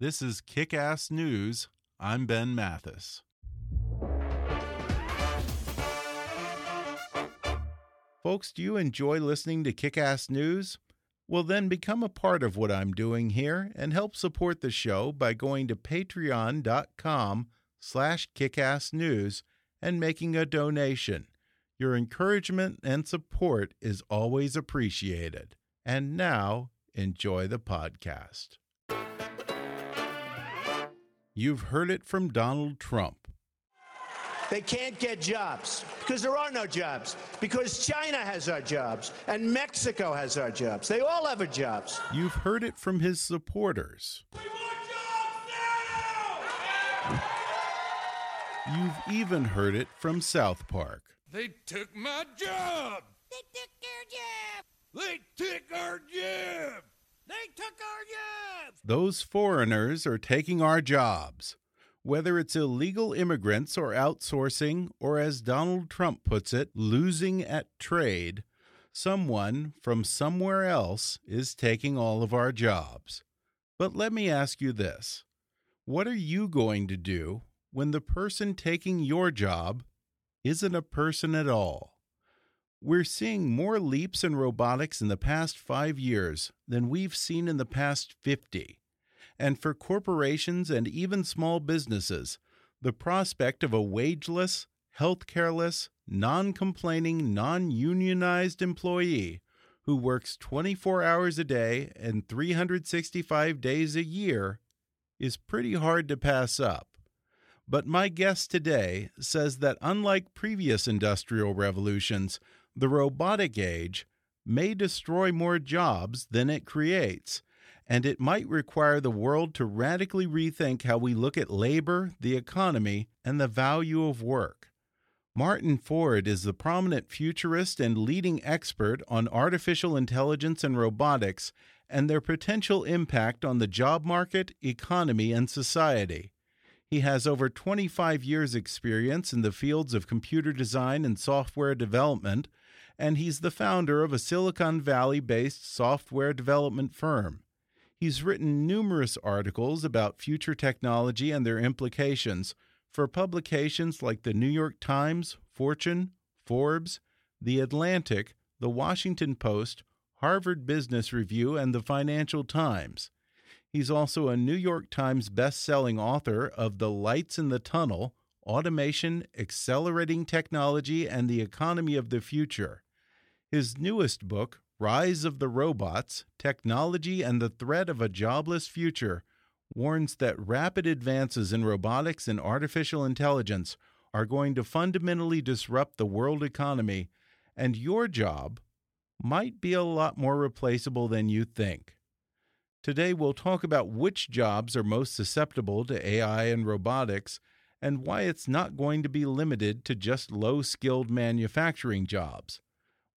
This is Kick Ass News. I'm Ben Mathis. Folks, do you enjoy listening to Kick Ass News? Well, then become a part of what I'm doing here and help support the show by going to patreon.com slash kickassnews and making a donation. Your encouragement and support is always appreciated. And now, enjoy the podcast. You've heard it from Donald Trump. They can't get jobs because there are no jobs, because China has our jobs and Mexico has our jobs. They all have our jobs. You've heard it from his supporters. You've even heard it from South Park. They took my job. They took our job. They took our job. They took our jobs. Those foreigners are taking our jobs. Whether it's illegal immigrants or outsourcing, or as Donald Trump puts it, losing at trade, someone from somewhere else is taking all of our jobs. But let me ask you this what are you going to do when the person taking your job isn't a person at all? We're seeing more leaps in robotics in the past five years than we've seen in the past 50. And for corporations and even small businesses, the prospect of a wageless, health careless, non complaining, non unionized employee who works 24 hours a day and 365 days a year is pretty hard to pass up. But my guest today says that unlike previous industrial revolutions, the robotic age may destroy more jobs than it creates, and it might require the world to radically rethink how we look at labor, the economy, and the value of work. Martin Ford is the prominent futurist and leading expert on artificial intelligence and robotics and their potential impact on the job market, economy, and society. He has over 25 years' experience in the fields of computer design and software development and he's the founder of a Silicon Valley based software development firm. He's written numerous articles about future technology and their implications for publications like the New York Times, Fortune, Forbes, The Atlantic, The Washington Post, Harvard Business Review, and the Financial Times. He's also a New York Times best-selling author of The Lights in the Tunnel: Automation, Accelerating Technology and the Economy of the Future. His newest book, Rise of the Robots Technology and the Threat of a Jobless Future, warns that rapid advances in robotics and artificial intelligence are going to fundamentally disrupt the world economy, and your job might be a lot more replaceable than you think. Today, we'll talk about which jobs are most susceptible to AI and robotics and why it's not going to be limited to just low skilled manufacturing jobs.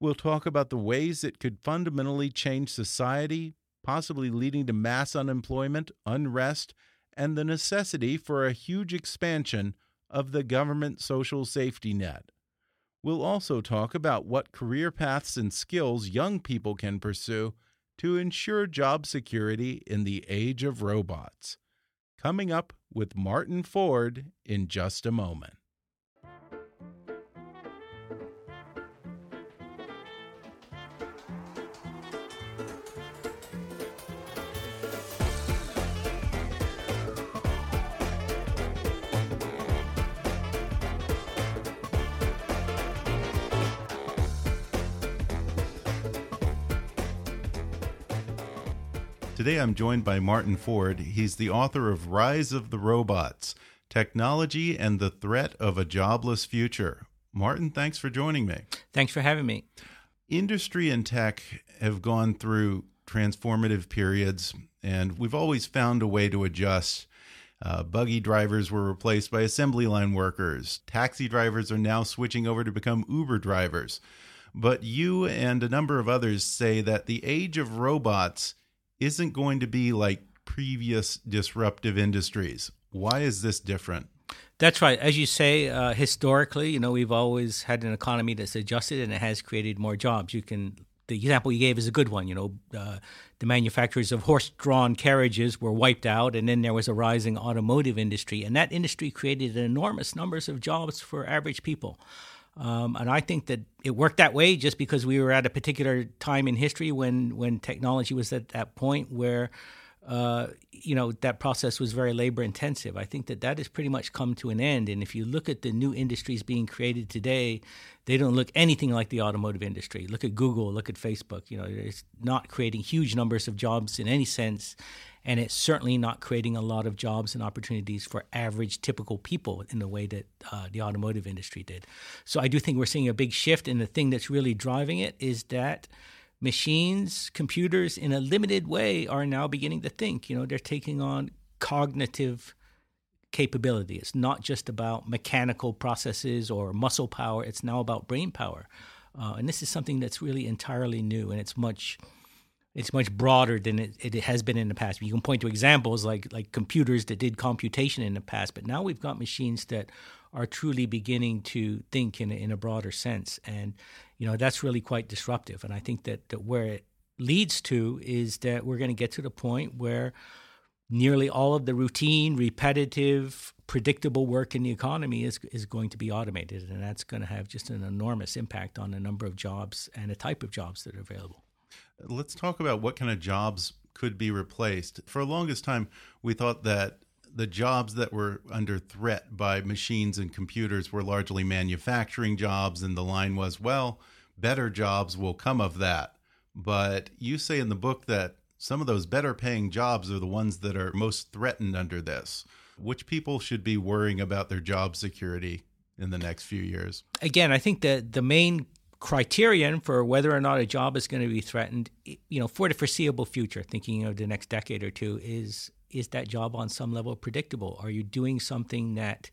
We'll talk about the ways it could fundamentally change society, possibly leading to mass unemployment, unrest, and the necessity for a huge expansion of the government social safety net. We'll also talk about what career paths and skills young people can pursue to ensure job security in the age of robots. Coming up with Martin Ford in just a moment. Today I'm joined by Martin Ford. He's the author of Rise of the Robots Technology and the Threat of a Jobless Future. Martin, thanks for joining me. Thanks for having me. Industry and tech have gone through transformative periods, and we've always found a way to adjust. Uh, buggy drivers were replaced by assembly line workers. Taxi drivers are now switching over to become Uber drivers. But you and a number of others say that the age of robots isn't going to be like previous disruptive industries. Why is this different? That's right. As you say, uh, historically, you know, we've always had an economy that's adjusted and it has created more jobs. You can the example you gave is a good one. You know, uh, the manufacturers of horse-drawn carriages were wiped out, and then there was a rising automotive industry, and that industry created enormous numbers of jobs for average people. Um, and I think that it worked that way just because we were at a particular time in history when when technology was at that point where uh, you know that process was very labor intensive. I think that that has pretty much come to an end. And if you look at the new industries being created today, they don't look anything like the automotive industry. Look at Google, look at Facebook. You know, it's not creating huge numbers of jobs in any sense, and it's certainly not creating a lot of jobs and opportunities for average, typical people in the way that uh, the automotive industry did. So I do think we're seeing a big shift, and the thing that's really driving it is that machines, computers, in a limited way, are now beginning to think. You know, they're taking on cognitive capability. It's not just about mechanical processes or muscle power. It's now about brain power, uh, and this is something that's really entirely new, and it's much. It's much broader than it, it has been in the past. You can point to examples like like computers that did computation in the past, but now we've got machines that are truly beginning to think in a, in a broader sense. And you know that's really quite disruptive. And I think that, that where it leads to is that we're going to get to the point where nearly all of the routine, repetitive, predictable work in the economy is is going to be automated, and that's going to have just an enormous impact on the number of jobs and the type of jobs that are available. Let's talk about what kind of jobs could be replaced. For the longest time, we thought that the jobs that were under threat by machines and computers were largely manufacturing jobs, and the line was, well, better jobs will come of that. But you say in the book that some of those better paying jobs are the ones that are most threatened under this. Which people should be worrying about their job security in the next few years? Again, I think that the main criterion for whether or not a job is going to be threatened, you know, for the foreseeable future, thinking of the next decade or two, is is that job on some level predictable? Are you doing something that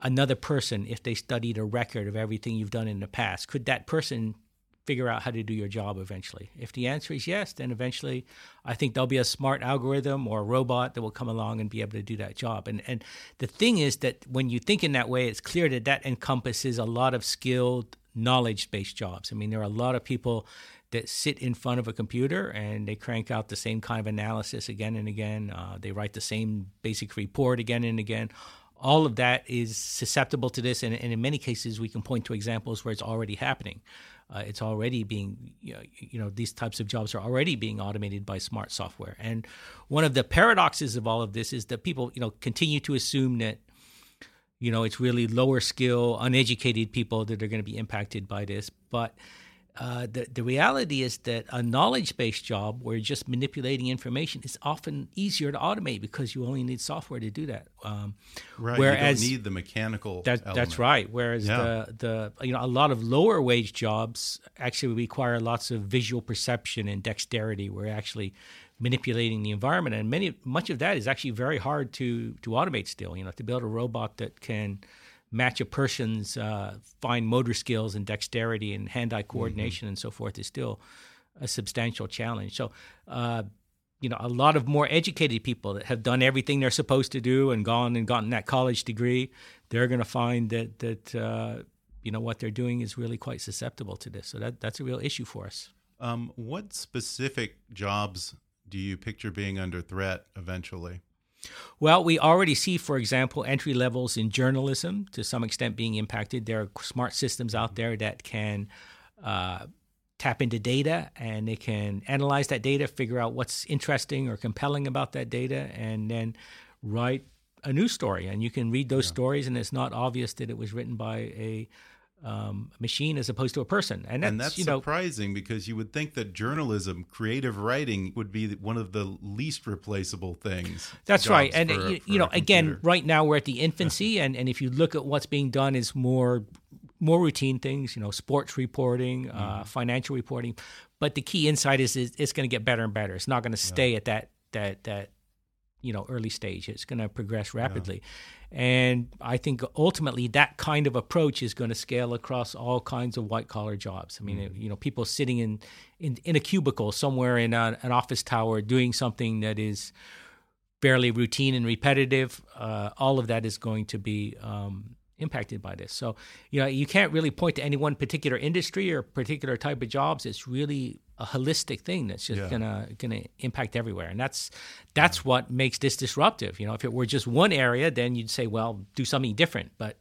another person, if they studied a record of everything you've done in the past, could that person figure out how to do your job eventually? If the answer is yes, then eventually I think there'll be a smart algorithm or a robot that will come along and be able to do that job. And and the thing is that when you think in that way, it's clear that that encompasses a lot of skilled knowledge-based jobs. I mean, there are a lot of people that sit in front of a computer and they crank out the same kind of analysis again and again. Uh, they write the same basic report again and again. All of that is susceptible to this, and, and in many cases, we can point to examples where it's already happening. Uh, it's already being, you know, you know, these types of jobs are already being automated by smart software. And one of the paradoxes of all of this is that people, you know, continue to assume that, you know, it's really lower skill, uneducated people that are going to be impacted by this. But uh, the, the reality is that a knowledge based job where you're just manipulating information is often easier to automate because you only need software to do that. Um, right. Whereas, you don't need the mechanical. That, that's right. Whereas yeah. the, the you know a lot of lower wage jobs actually require lots of visual perception and dexterity. We're actually manipulating the environment, and many much of that is actually very hard to to automate. Still, you know, to build a robot that can match a person's uh, fine motor skills and dexterity and hand-eye mm-hmm. coordination mm-hmm. and so forth is still a substantial challenge. So, uh, you know, a lot of more educated people that have done everything they're supposed to do and gone and gotten that college degree, they're going to find that that uh, you know what they're doing is really quite susceptible to this. So that that's a real issue for us. Um, what specific jobs do you picture being under threat eventually? Well, we already see, for example, entry levels in journalism to some extent being impacted. There are smart systems out there that can uh, tap into data and they can analyze that data, figure out what's interesting or compelling about that data, and then write a news story. And you can read those yeah. stories, and it's not obvious that it was written by a um, machine as opposed to a person. And that's, and that's you know, surprising because you would think that journalism, creative writing, would be one of the least replaceable things. That's right. And, for, you, for you know, again, right now we're at the infancy. and, and if you look at what's being done is more more routine things, you know, sports reporting, uh, Mm-hmm. financial reporting. But the key insight is, is it's going to get better and better. It's not going to stay at that that that you know early stage. It's going to progress rapidly, and I think ultimately that kind of approach is going to scale across all kinds of white collar jobs. I mean, Mm-hmm. you know, people sitting in, in in a cubicle somewhere in a, an office tower doing something that is fairly routine and repetitive. Uh, all of that is going to be um, impacted by this. So, you know, you can't really point to any one particular industry or particular type of jobs. It's really a holistic thing that's just Yeah. gonna gonna impact everywhere, and that's that's what makes this disruptive. You know, if it were just one area, then you'd say, well, do something different. But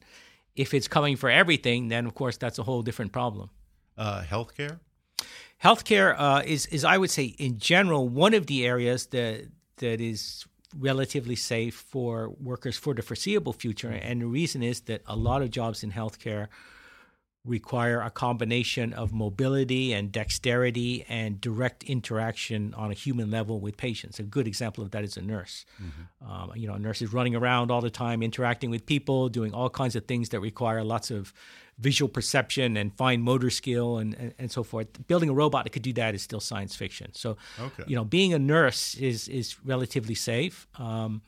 if it's coming for everything, then of course that's a whole different problem. uh, healthcare. Healthcare uh, is, is I would say, in general, one of the areas that that is relatively safe for workers for the foreseeable future. And the reason is that a lot of jobs in healthcare require a combination of mobility and dexterity and direct interaction on a human level with patients. A good example of that is a nurse. Um, you know, a nurse is running around all the time, interacting with people, doing all kinds of things that require lots of visual perception and fine motor skill and, and, and so forth. Building a robot that could do that is still science fiction. So, Okay. you know, being a nurse is is relatively safe. Um,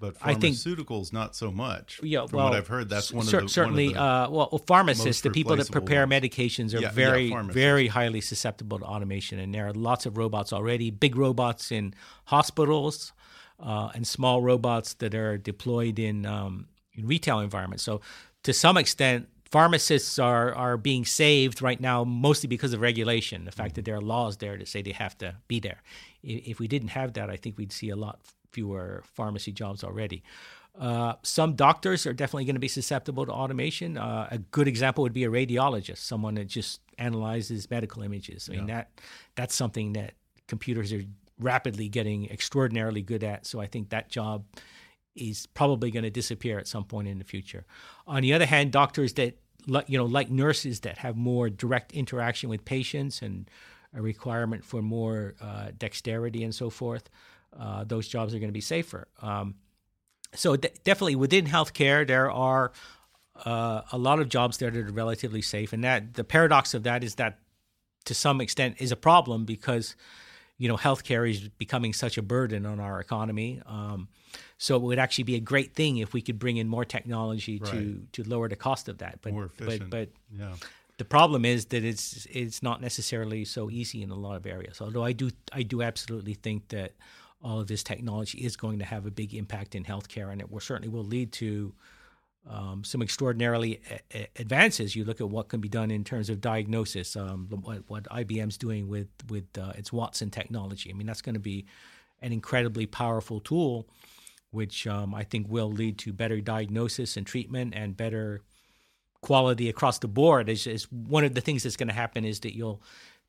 But I think- pharmaceuticals, not so much. yeah, From well, what I've heard, that's one of the certainly. Of the, uh, well, pharmacists, the people that prepare ones. medications, are Yeah, yeah, very, pharmacists. very highly susceptible to automation, and there are lots of robots already. Big robots in hospitals, uh, and small robots that are deployed in, um, in retail environments. So, to some extent. Pharmacists are, are being saved right now mostly because of regulation, the fact that there are laws there that say they have to be there. If we didn't have that, I think we'd see a lot fewer pharmacy jobs already. Uh, some doctors are definitely going to be susceptible to automation. Uh, a good example would be a radiologist, someone that just analyzes medical images. I mean that that's something that computers are rapidly getting extraordinarily good at. So I think that job is probably going to disappear at some point in the future. On the other hand, doctors that you know like nurses that have more direct interaction with patients and a requirement for more uh, dexterity and so forth, uh, those jobs are going to be safer. Um, so de- definitely within healthcare, there are uh, a lot of jobs there that are relatively safe, and that the paradox of that is that to some extent is a problem because you know healthcare is becoming such a burden on our economy. Um, so it would actually be a great thing if we could bring in more technology to Right. to lower the cost of that. But More efficient. but but yeah. the problem is that it's it's not necessarily so easy in a lot of areas. Although I do I do absolutely think that all of this technology is going to have a big impact in healthcare, and it will certainly will lead to um, some extraordinarily a- a- advances. You look at what can be done in terms of diagnosis. Um, what, what IBM's doing with with uh, its Watson technology. I mean, that's going to be an incredibly powerful tool, which um, I think will lead to better diagnosis and treatment and better quality across the board. Is, is one of the things that's going to happen is that you'll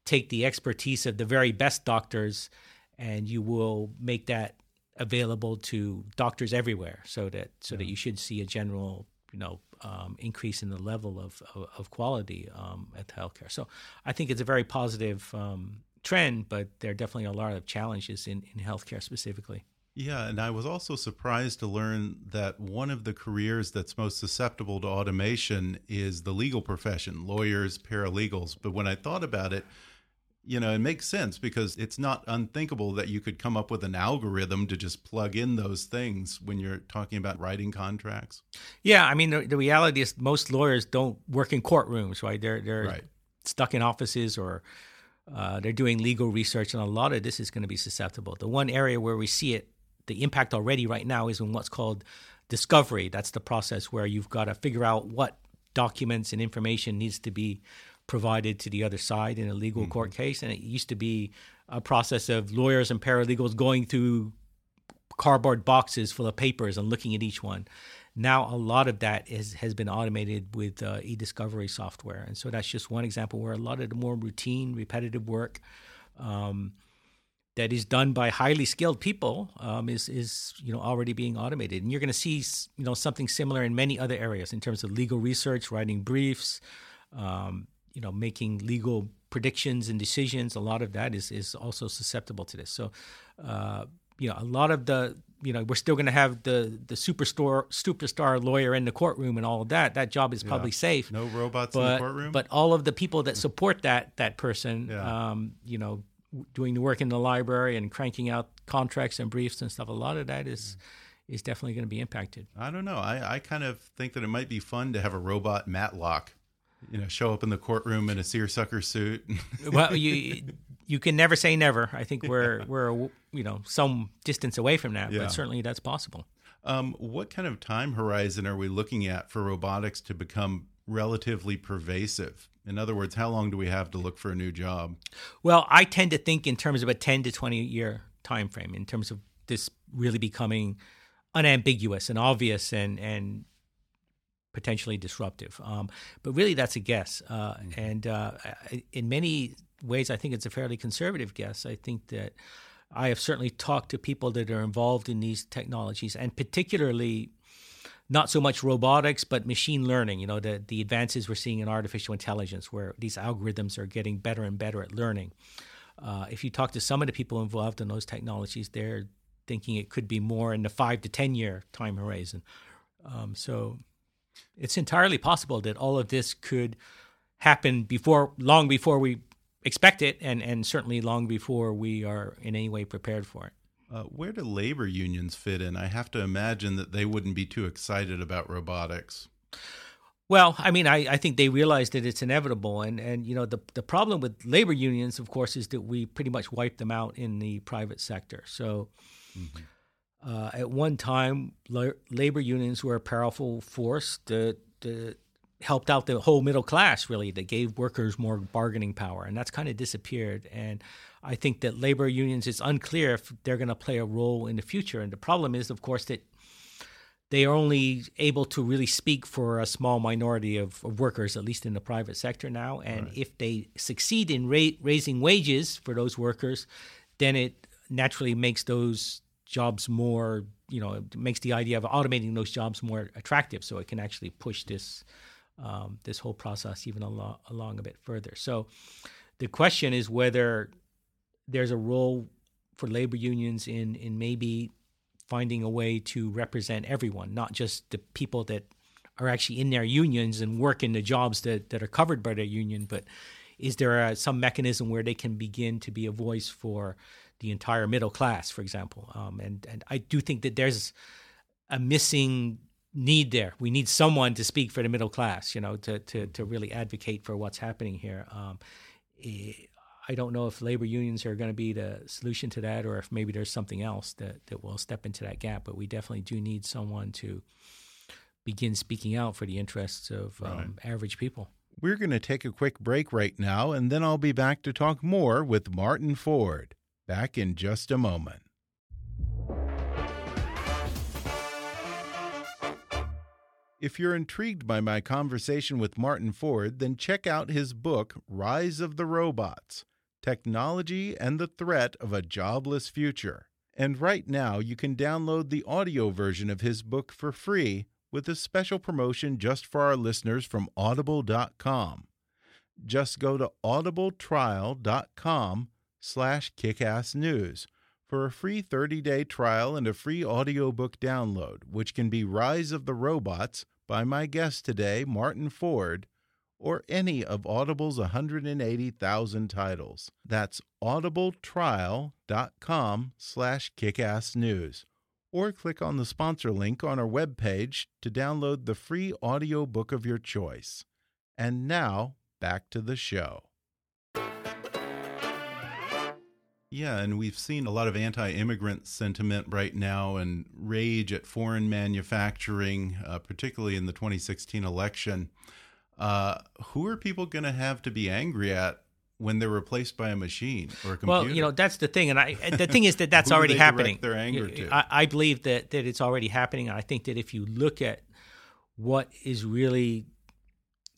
take the expertise of the very best doctors and you will make that available to doctors everywhere so that so that you should see a general you know um, increase in the level of of, of quality um, at healthcare. So I think it's a very positive um, trend but there are definitely a lot of challenges in, in healthcare specifically. Yeah, and I was also surprised to learn that one of the careers that's most susceptible to automation is the legal profession, lawyers, paralegals. But when I thought about it, you know, it makes sense because it's not unthinkable that you could come up with an algorithm to just plug in those things when you're talking about writing contracts. yeah I mean the, the reality is most lawyers don't work in courtrooms right they're they're Right. stuck in offices or uh, they're doing legal research, and a lot of this is going to be susceptible. The one area where we see it, the impact already right now, is in what's called discovery. That's the process where you've got to figure out what documents and information needs to be provided to the other side in a legal court case. And it used to be a process of lawyers and paralegals going through cardboard boxes full of papers and looking at each one. Now, a lot of that is, has been automated with uh, e-discovery software, and so that's just one example where a lot of the more routine, repetitive work um, that is done by highly skilled people um, is is you know already being automated, and you're going to see you know something similar in many other areas in terms of legal research, writing briefs, um, you know, making legal predictions and decisions. A lot of that is is also susceptible to this. So, uh, you know, a lot of the you know we're still going to have the the superstar superstar lawyer in the courtroom and all of that. That job is probably Yeah. safe. No robots but, in the courtroom. But all of the people that support that that person, Yeah. um, you know, doing the work in the library and cranking out contracts and briefs and stuff. A lot of that is is definitely going to be impacted. I don't know. I, I kind of think that it might be fun to have a robot Matlock, you know, show up in the courtroom in a seersucker suit. well, you you can never say never. I think we're we're you know some distance away from that, Yeah. but certainly that's possible. um, what kind of time horizon are we looking at for robotics to become relatively pervasive? In other words, how long do we have to look for a new job? Well, I tend to think in terms of a 10 to 20 year time frame in terms of this really becoming unambiguous and obvious and and potentially disruptive. Um, but really, that's a guess. Uh, And uh, in many ways, I think it's a fairly conservative guess. I think that I have certainly talked to people that are involved in these technologies, and particularly not so much robotics, but machine learning. You know, the the advances we're seeing in artificial intelligence, where these algorithms are getting better and better at learning. Uh, if you talk to some of the people involved in those technologies, they're thinking it could be more in the five to ten year time horizon. Um, so it's entirely possible that all of this could happen before, long before we expect it, and and certainly long before we are in any way prepared for it. Uh, where do labor unions fit in? I have to imagine that they wouldn't be too excited about robotics. Well, I mean, I, I think they realize that it's inevitable, and and you know the the problem with labor unions, of course, is that we pretty much wiped them out in the private sector. So, uh, at one time, la- labor unions were a powerful force that, that helped out the whole middle class. Really, that gave workers more bargaining power, and that's kind of disappeared. And I think that labor unions, it's unclear if they're going to play a role in the future. And the problem is, of course, that they are only able to really speak for a small minority of, of workers, at least in the private sector now. And if they succeed in ra- raising wages for those workers, then it naturally makes those jobs more, you know, it makes the idea of automating those jobs more attractive. So it can actually push this um, this whole process even along, along a bit further. So the question is whether there's a role for labor unions in in maybe finding a way to represent everyone, not just the people that are actually in their unions and work in the jobs that, that are covered by their union, but is there a, some mechanism where they can begin to be a voice for the entire middle class, for example? Um, and and I do think that there's a missing need there. We need someone to speak for the middle class, you know, to to to really advocate for what's happening here. Um, eh, I don't know if labor unions are going to be the solution to that, or if maybe there's something else that that will step into that gap. But we definitely do need someone to begin speaking out for the interests of um, average people. We're going to take a quick break right now, and then I'll be back to talk more with Martin Ford. Back in just a moment. If you're intrigued by my conversation with Martin Ford, then check out his book, Rise of the Robots Technology and the Threat of a Jobless Future. And right now, you can download the audio version of his book for free with a special promotion just for our listeners from audible.com. Just go to audibletrial.com slash kickassnews for a free 30-day trial and a free audiobook download, which can be Rise of the Robots by my guest today, Martin Ford, or any of Audible's 180,000 titles. That's audibletrial.com slash kickassnews. Or click on the sponsor link on our webpage to download the free audiobook of your choice. And now, back to the show. Yeah, and we've seen a lot of anti immigrant sentiment right now and rage at foreign manufacturing, uh, particularly in the 2016 election. Uh, who are people going to have to be angry at when they're replaced by a machine or a computer? Well, you know that's the thing, and I the thing is that that's already happening. their anger to? I, I believe that that it's already happening, and I think that if you look at what is really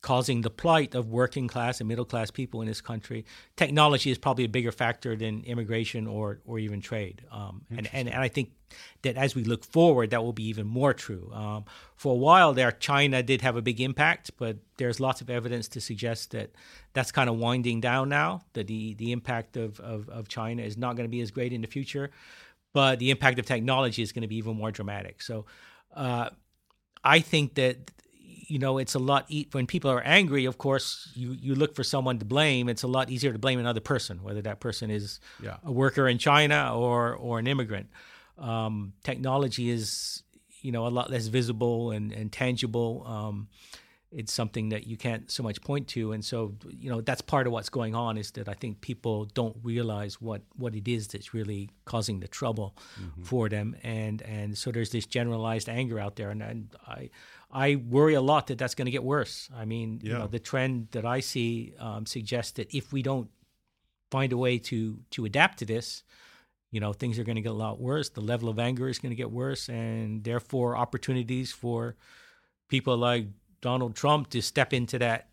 causing the plight of working class and middle class people in this country. Technology is probably a bigger factor than immigration or or even trade. Um, and, and and I think that as we look forward, that will be even more true. Um, for a while there, China did have a big impact, but there's lots of evidence to suggest that that's kind of winding down now. That the the impact of of, of China is not going to be as great in the future, but the impact of technology is going to be even more dramatic. So. Uh, I think that you know, it's a lot e- when people are angry. Of course, you you look for someone to blame. It's a lot easier to blame another person, whether that person is Yeah. a worker in China or or an immigrant. Um, technology is you know a lot less visible and and tangible. Um, it's something that you can't so much point to, and so you know that's part of what's going on. Is that I think people don't realize what what it is that's really causing the trouble for them, and and so there's this generalized anger out there, and, and I I worry a lot that that's going to get worse. I mean, you know, the trend that I see um, suggests that if we don't find a way to to adapt to this, you know, things are going to get a lot worse. The level of anger is going to get worse, and therefore opportunities for people like Donald Trump to step into that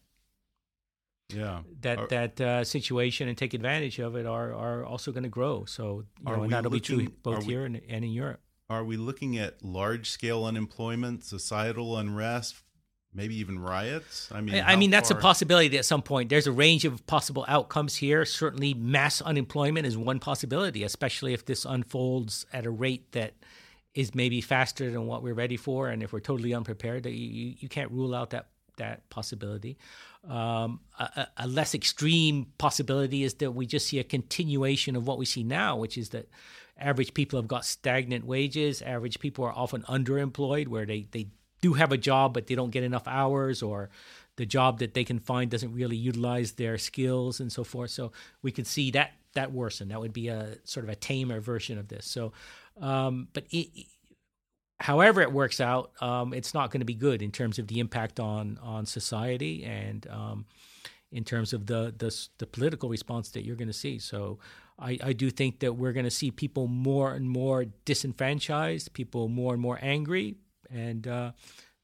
Yeah. that Are- that uh, situation and take advantage of it are are also going to grow. So you know, and that'll be true both we- here and, and in Europe. Are we looking at large scale unemployment, societal unrest, maybe even riots? I mean, I, mean, that's a possibility at some point. There's a range of possible outcomes here. Certainly, mass unemployment is one possibility, especially if this unfolds at a rate that is maybe faster than what we're ready for, and if we're totally unprepared, you, you, can't rule out that that possibility. Um, a- a less extreme possibility is that we just see a continuation of what we see now, which is that average people have got stagnant wages. Average people are often underemployed, where they, they do have a job, but they don't get enough hours, or the job that they can find doesn't really utilize their skills and so forth. So we could see that that worsen. That would be a sort of a tamer version of this. So, um, but it, however it works out, um, it's not going to be good in terms of the impact on on society and um, in terms of the, the the political response that you're going to see. So. I, I do think that we're going to see people more and more disenfranchised, people more and more angry, and uh,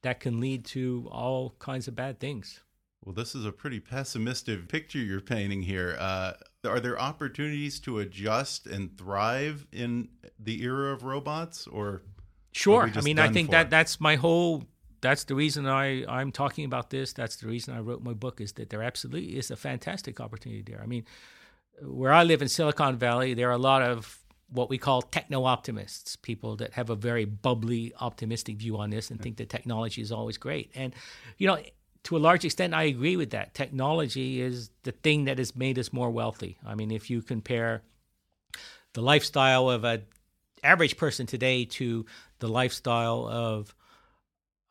that can lead to all kinds of bad things. Well, this is a pretty pessimistic picture you're painting here. Uh, are there opportunities to adjust and thrive in the era of robots, or Sure. I mean, I think for? that that's my whole. That's the reason I I'm talking about this. That's the reason I wrote my book. Is that there absolutely is a fantastic opportunity there. I mean, where I live in Silicon Valley, there are a lot of what we call techno optimists, people that have a very bubbly, optimistic view on this and think that technology is always great. And you know, to a large extent, I agree with that. Technology is the thing that has made us more wealthy. I mean, if you compare the lifestyle of an average person today to the lifestyle of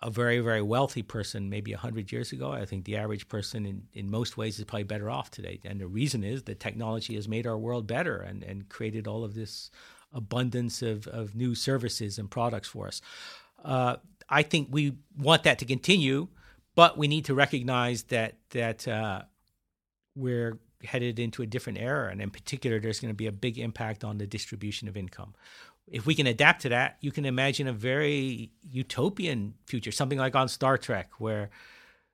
a very very wealthy person maybe 100 years ago i think the average person in, in most ways is probably better off today. And the reason is that technology has made our world better and, and created all of this abundance of, of new services and products for us. Uh, i think we want that to continue but we need to recognize that that uh, we're headed into a different era, and in particular, there's going to be a big impact on the distribution of income. If we can adapt to that, you can imagine a very utopian future, something like on Star Trek, where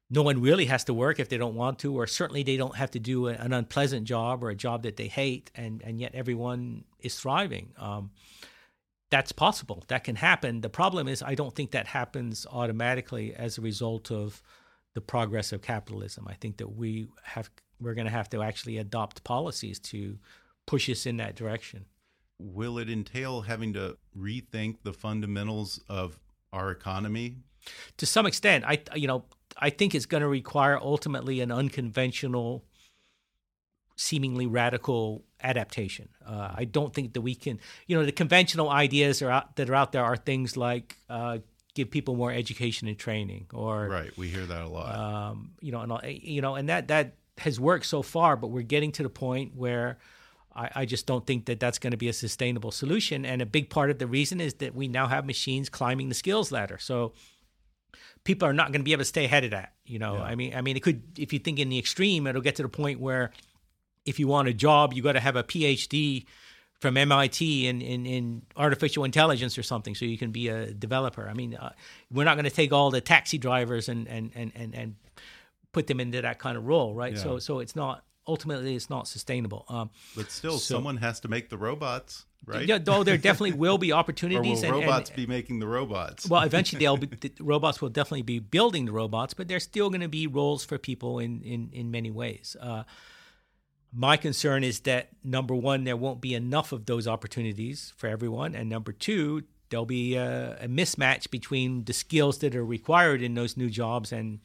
no one really has to work if they don't want to, or certainly they don't have to do an unpleasant job or a job that they hate, and, and yet everyone is thriving. Um, that's possible. That can happen. The problem is, I don't think that happens automatically as a result of the progress of capitalism. I think that we have we're going to have to actually adopt policies to push us in that direction. Will it entail having to rethink the fundamentals of our economy? To some extent, I you know I think it's going to require ultimately an unconventional, seemingly radical adaptation. Uh, I don't think that we can. You know, the conventional ideas are out, that are out there are things like uh, give people more education and training, or Right, we hear that a lot. um, you know, and all- you know, and that that has worked so far, but we're getting to the point where I, I just don't think that that's going to be a sustainable solution. And a big part of the reason is that we now have machines climbing the skills ladder, so people are not going to be able to stay ahead of that. You know, Yeah. I mean, I mean, it could if you think in the extreme, it'll get to the point where if you want a job, you got to have a PhD from MIT in, in, in artificial intelligence or something, so you can be a developer. I mean, uh, we're not going to take all the taxi drivers and and and and, and put them into that kind of role, right? Yeah. So so it's not ultimately it's not sustainable. Um, But still, So- someone has to make the robots, right? Yeah, though there definitely will be or opportunities. will and- and- robots be making the robots? well, eventually they'll be, the robots will definitely be building the robots, but there's still going to be roles for people in in in many ways. Uh, my concern is that number one, there won't be enough of those opportunities for everyone, and number two, there'll be a, a mismatch between the skills that are required in those new jobs and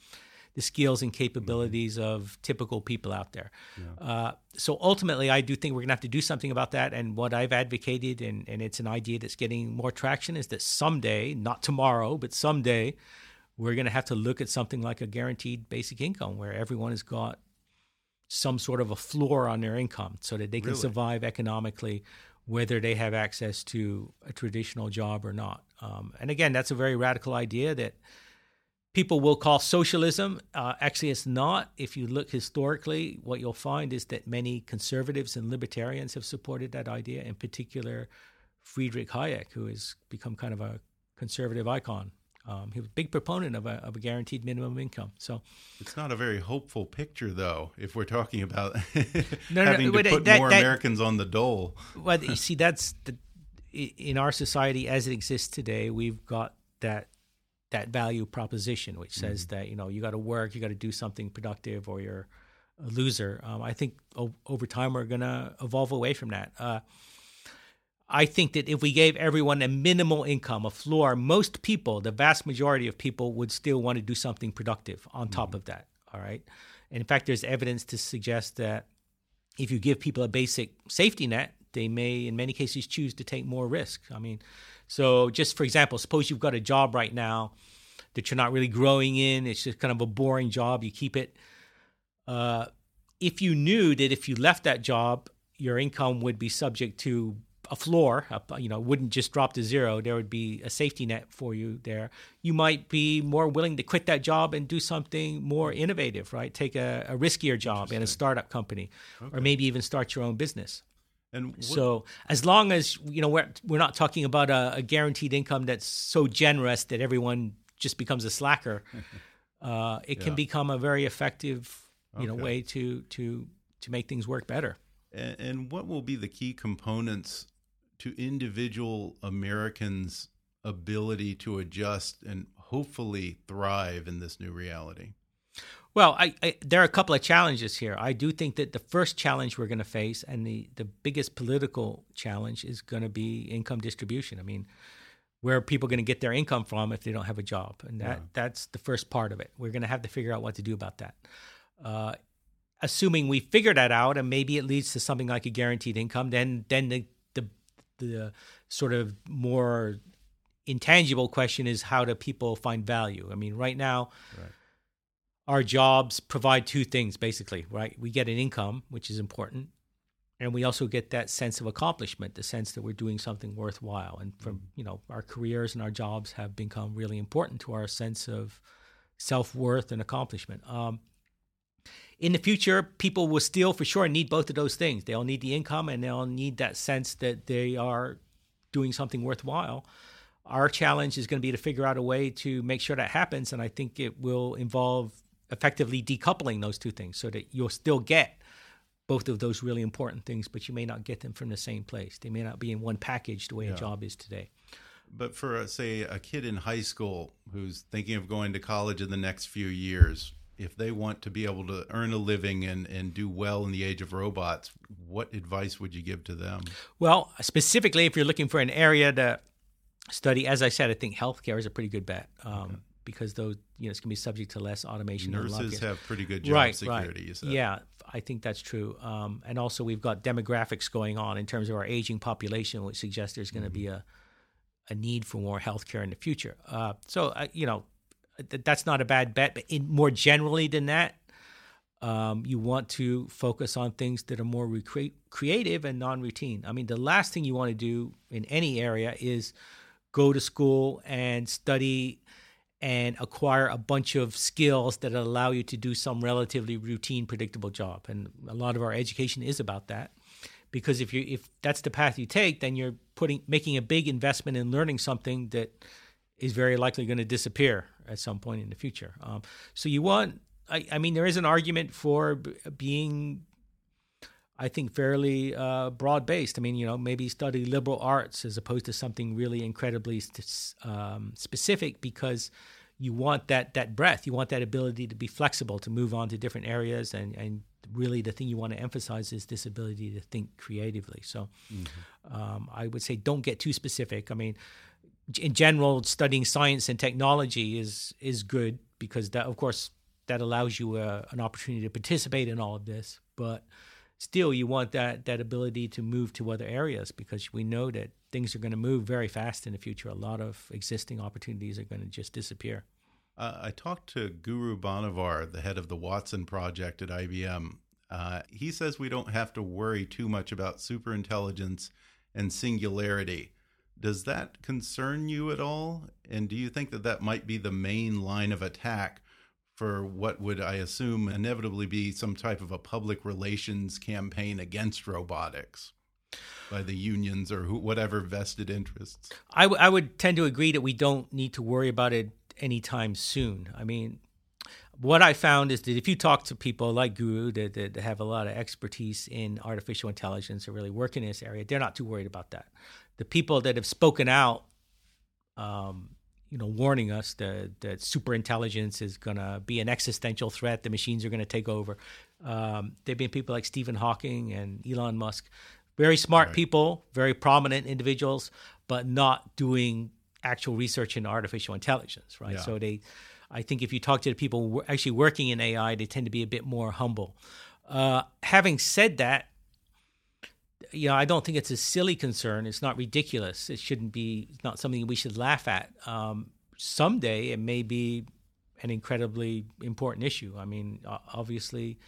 the skills and capabilities of typical people out there. Uh, so ultimately, I do think we're going to have to do something about that. And what I've advocated, and, and it's an idea that's getting more traction, is that someday, not tomorrow, but someday, we're going to have to look at something like a guaranteed basic income where everyone has got some sort of a floor on their income so that they can Really? survive economically whether they have access to a traditional job or not. Um, and again, that's a very radical idea that people will call socialism. Uh, actually, it's not. If you look historically, what you'll find is that many conservatives and libertarians have supported that idea, in particular, Friedrich Hayek, who has become kind of a conservative icon. Um, he was a big proponent of a, of a guaranteed minimum income. So, It's not a very hopeful picture, though, if we're talking about no, having but to put that- more that- Americans on the dole. well, you see, that's the in our society as it exists today. We've got that that value proposition, which says that you know you got to work, you got to do something productive, or you're a loser. Um, I think o- over time we're going to evolve away from that. Uh, I think that if we gave everyone a minimal income, a floor, most people, the vast majority of people, would still want to do something productive on top of that. All right. And in fact, there's evidence to suggest that if you give people a basic safety net, they may, in many cases, choose to take more risk. I mean, so just for example, suppose you've got a job right now that you're not really growing in, it's just kind of a boring job, you keep it. Uh, if you knew that if you left that job, your income would be subject to a floor, a- you know, wouldn't just drop to zero. There would be a safety net for you there. You might be more willing to quit that job and do something more innovative, right? Take a, a riskier job in a startup company, or maybe even start your own business. And what, So as long as you know we're we're not talking about a, a guaranteed income that's so generous that everyone just becomes a slacker, uh, it can become a very effective you know way to to to make things work better. and, and what will be the key components to individual Americans' ability to adjust and hopefully thrive in this new reality? Well, I, I, there are a couple of challenges here. I do think that the first challenge we're going to face, and the, the biggest political challenge, is going to be income distribution. I mean, where are people going to get their income from if they don't have a job? And that that's the first part of it. We're going to have to figure out what to do about that. Uh, assuming we figure that out, and maybe it leads to something like a guaranteed income, then then the the, the sort of more intangible question is how do people find value? I mean, right now our jobs provide two things basically, right? We get an income, which is important, and we also get that sense of accomplishment, the sense that we're doing something worthwhile. And from you know, our careers and our jobs have become really important to our sense of self worth and accomplishment. Um, in the future, people will still for sure need both of those things. They'll need the income and they'll need that sense that they are doing something worthwhile. Our challenge is going to be to figure out a way to make sure that happens. And I think it will involve effectively decoupling those two things so that you'll still get both of those really important things, but you may not get them from the same place. They may not be in one package the way a job is today. But for, uh, say, a kid in high school who's thinking of going to college in the next few years, if they want to be able to earn a living and, and do well in the age of robots, what advice would you give to them? Well, specifically, if you're looking for an area to study, as I said, I think healthcare is a pretty good bet um, because those, you know, it's going to be subject to less automation. and a lot of Nurses have pretty good job right, security. right. You said. Yeah, I think that's true. Um, and also, we've got demographics going on in terms of our aging population, which suggests there's going to be a a need for more healthcare in the future. Uh, so, uh, you know, th- that's not a bad bet. But in, more generally than that, um, you want to focus on things that are more recre- creative and non-routine. I mean, the last thing you want to do in any area is go to school and study and acquire a bunch of skills that allow you to do some relatively routine, predictable job. And a lot of our education is about that. Because if you if that's the path you take, then you're putting making a big investment in learning something that is very likely going to disappear at some point in the future. Um, so you want I, I mean, there is an argument for b- being, I think, fairly uh, broad based. I mean, you know, maybe study liberal arts as opposed to something really incredibly um, specific because you want that that breadth, you want that ability to be flexible, to move on to different areas, and and really the thing you want to emphasize is this ability to think creatively. So, mm-hmm. um, I would say don't get too specific. I mean, in general, studying science and technology is is good because that, of course, that allows you a, uh, an opportunity to participate in all of this. But still, you want that that ability to move to other areas because we know that things are going to move very fast in the future. A lot of existing opportunities are going to just disappear. Uh, I talked to Guru Banavar, the head of the Watson project at IBM. Uh, he says we don't have to worry too much about superintelligence and singularity. Does that concern you at all? And do you think that that might be the main line of attack for what would, I assume, inevitably be some type of a public relations campaign against robotics? by the unions or who, whatever vested interests. I, I would tend to agree that we don't need to worry about it anytime soon. I mean, what I found is that if you talk to people like Guru that, that, have a lot of expertise in artificial intelligence or really work in this area, they're not too worried about that. The people that have spoken out, um, you know, warning us that, that super intelligence is going to be an existential threat, the machines are going to take over. Um, there have been people like Stephen Hawking and Elon Musk very smart right. people, very prominent individuals, but not doing actual research in artificial intelligence, right? Yeah. So they, I think if you talk to the people actually working in AI, they tend to be a bit more humble. Uh, having said that, you know, I don't think it's a silly concern. It's not ridiculous. It shouldn't be. It's not something we should laugh at. Um, someday, it may be an incredibly important issue. I mean, obviously,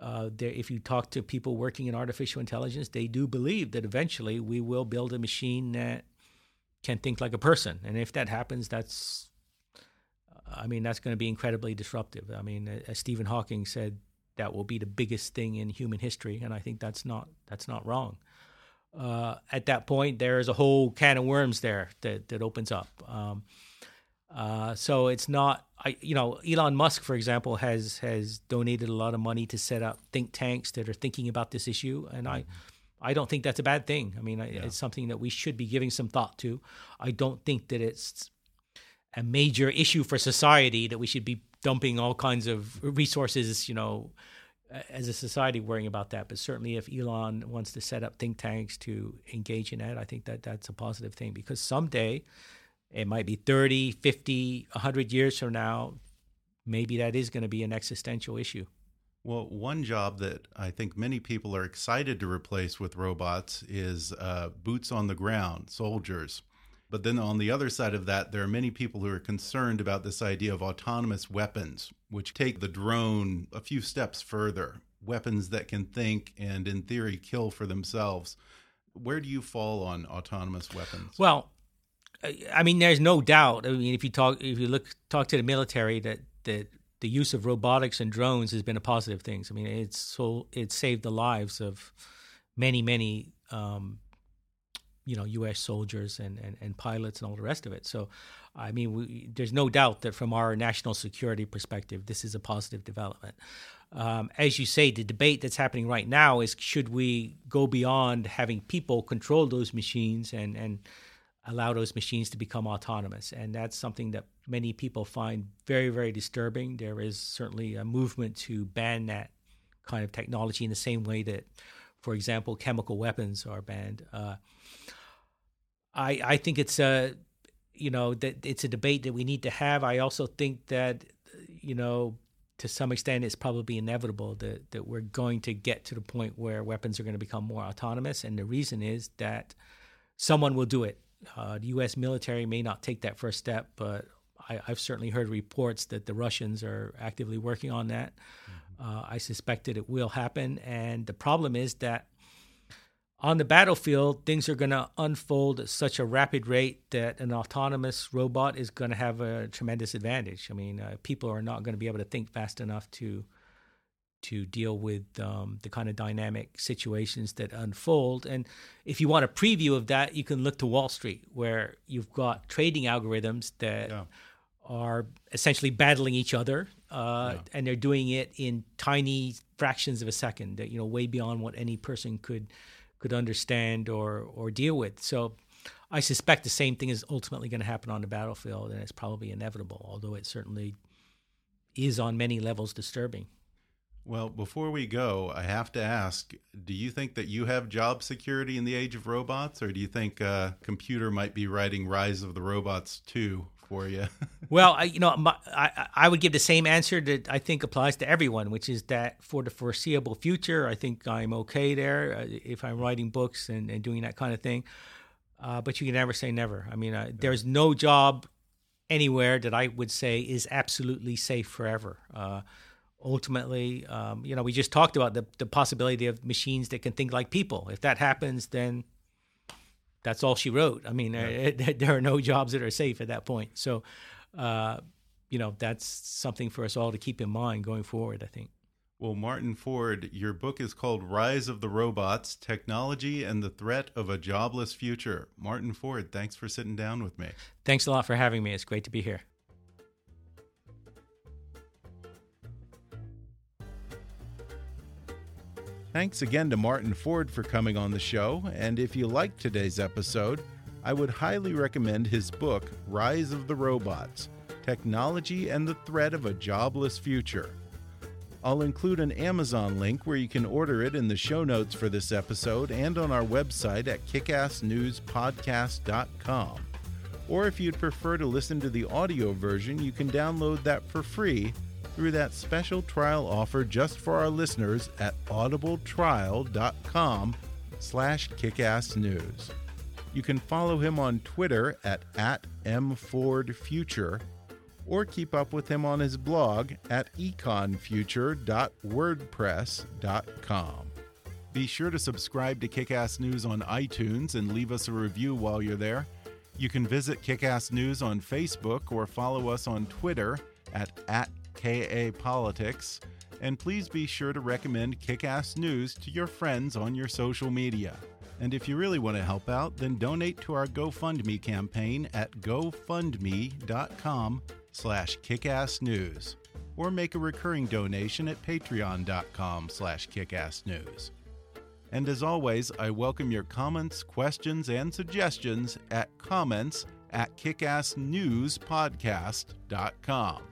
uh, if you talk to people working in artificial intelligence, they do believe that eventually we will build a machine that can think like a person. And if that happens, that's, I mean, that's going to be incredibly disruptive. I mean, as Stephen Hawking said, that will be the biggest thing in human history, and I think that's not that's not wrong. Uh, at that point, there is a whole can of worms there that that opens up. Um, uh, so it's not, I, you know, Elon Musk, for example, has has donated a lot of money to set up think tanks that are thinking about this issue, and I, I don't think that's a bad thing. I mean, yeah. it's something that we should be giving some thought to. I don't think that it's a major issue for society that we should be dumping all kinds of resources, you know, as a society worrying about that. But certainly, if Elon wants to set up think tanks to engage in that, I think that that's a positive thing because someday it might be 30, 50, 100 years from now. Maybe that is going to be an existential issue. Well, one job that I think many people are excited to replace with robots is uh, boots on the ground, soldiers. But then on the other side of that, there are many people who are concerned about this idea of autonomous weapons, which take the drone a few steps further. Weapons that can think and, in theory, kill for themselves. Where do you fall on autonomous weapons? Well, I mean, there's no doubt. I mean, if you talk, if you look, talk to the military, that that the use of robotics and drones has been a positive thing. I mean, it's so it saved the lives of many, many, um, you know, U.S. soldiers and, and, and pilots and all the rest of it. So, I mean, we, there's no doubt that from our national security perspective, this is a positive development. Um, as you say, the debate that's happening right now is should we go beyond having people control those machines and and allow those machines to become autonomous. And that's something that many people find very, very disturbing. There is certainly a movement to ban that kind of technology in the same way that, for example, chemical weapons are banned. Uh, I, I think it's a, you know, that it's a debate that we need to have. I also think that, you know, to some extent, it's probably inevitable that, that we're going to get to the point where weapons are going to become more autonomous. And the reason is that someone will do it uh, the U.S. military may not take that first step, but I, have certainly heard reports that the Russians are actively working on that. Mm-hmm. Uh, I suspected it will happen. And the problem is that on the battlefield, things are going to unfold at such a rapid rate that an autonomous robot is going to have a tremendous advantage. I mean, uh, people are not going to be able to think fast enough to to deal with um, the kind of dynamic situations that unfold. And if you want a preview of that, you can look to Wall Street, where you've got trading algorithms that yeah. Are essentially battling each other, uh, Yeah. and they're doing it in tiny fractions of a second. That you know, way beyond what any person could could understand or or deal with. So, I suspect the same thing is ultimately going to happen on the battlefield, and it's probably inevitable. Although it certainly is on many levels disturbing. Well, before we go, I have to ask do you think that you have job security in the age of robots, or do you think a computer might be writing Rise of the Robots 2 for you? Well, I, you know, my, I I would give the same answer that I think applies to everyone, which is that for the foreseeable future, I think I'm okay there uh, if I'm writing books and, and doing that kind of thing. Uh, but you can never say never. I mean, uh, there's no job anywhere that I would say is absolutely safe forever. Uh, ultimately, um, you know, we just talked about the the possibility of machines that can think like people. If that happens, then that's all she wrote. I mean, uh, there are no jobs that are safe at that point. So, uh, you know, that's something for us all to keep in mind going forward. I think. Well, Martin Ford, your book is called Rise of the Robots Technology and the Threat of a Jobless Future. Martin Ford, thanks for sitting down with me. Thanks a lot for having me. It's great to be here. Thanks again to Martin Ford for coming on the show. And if you liked today's episode, I would highly recommend his book, Rise of the Robots Technology and the Threat of a Jobless Future. I'll include an Amazon link where you can order it in the show notes for this episode and on our website at kickassnewspodcast.com. Or if you'd prefer to listen to the audio version, you can download that for free through that special trial offer just for our listeners at audibletrial.com slash kickassnews. You can follow him on Twitter at, at mfordfuture or keep up with him on his blog at econfuture.wordpress.com. Be sure to subscribe to Kickass News on iTunes and leave us a review while you're there. You can visit Kickass News on Facebook or follow us on Twitter at, at KA Politics. And please be sure to recommend Kickass News to your friends on your social media. And if you really want to help out, then donate to our GoFundMe campaign at gofundme.com slash kickassnews or make a recurring donation at patreon.com slash kickassnews. And as always, I welcome your comments, questions, and suggestions at comments at kickassnewspodcast.com.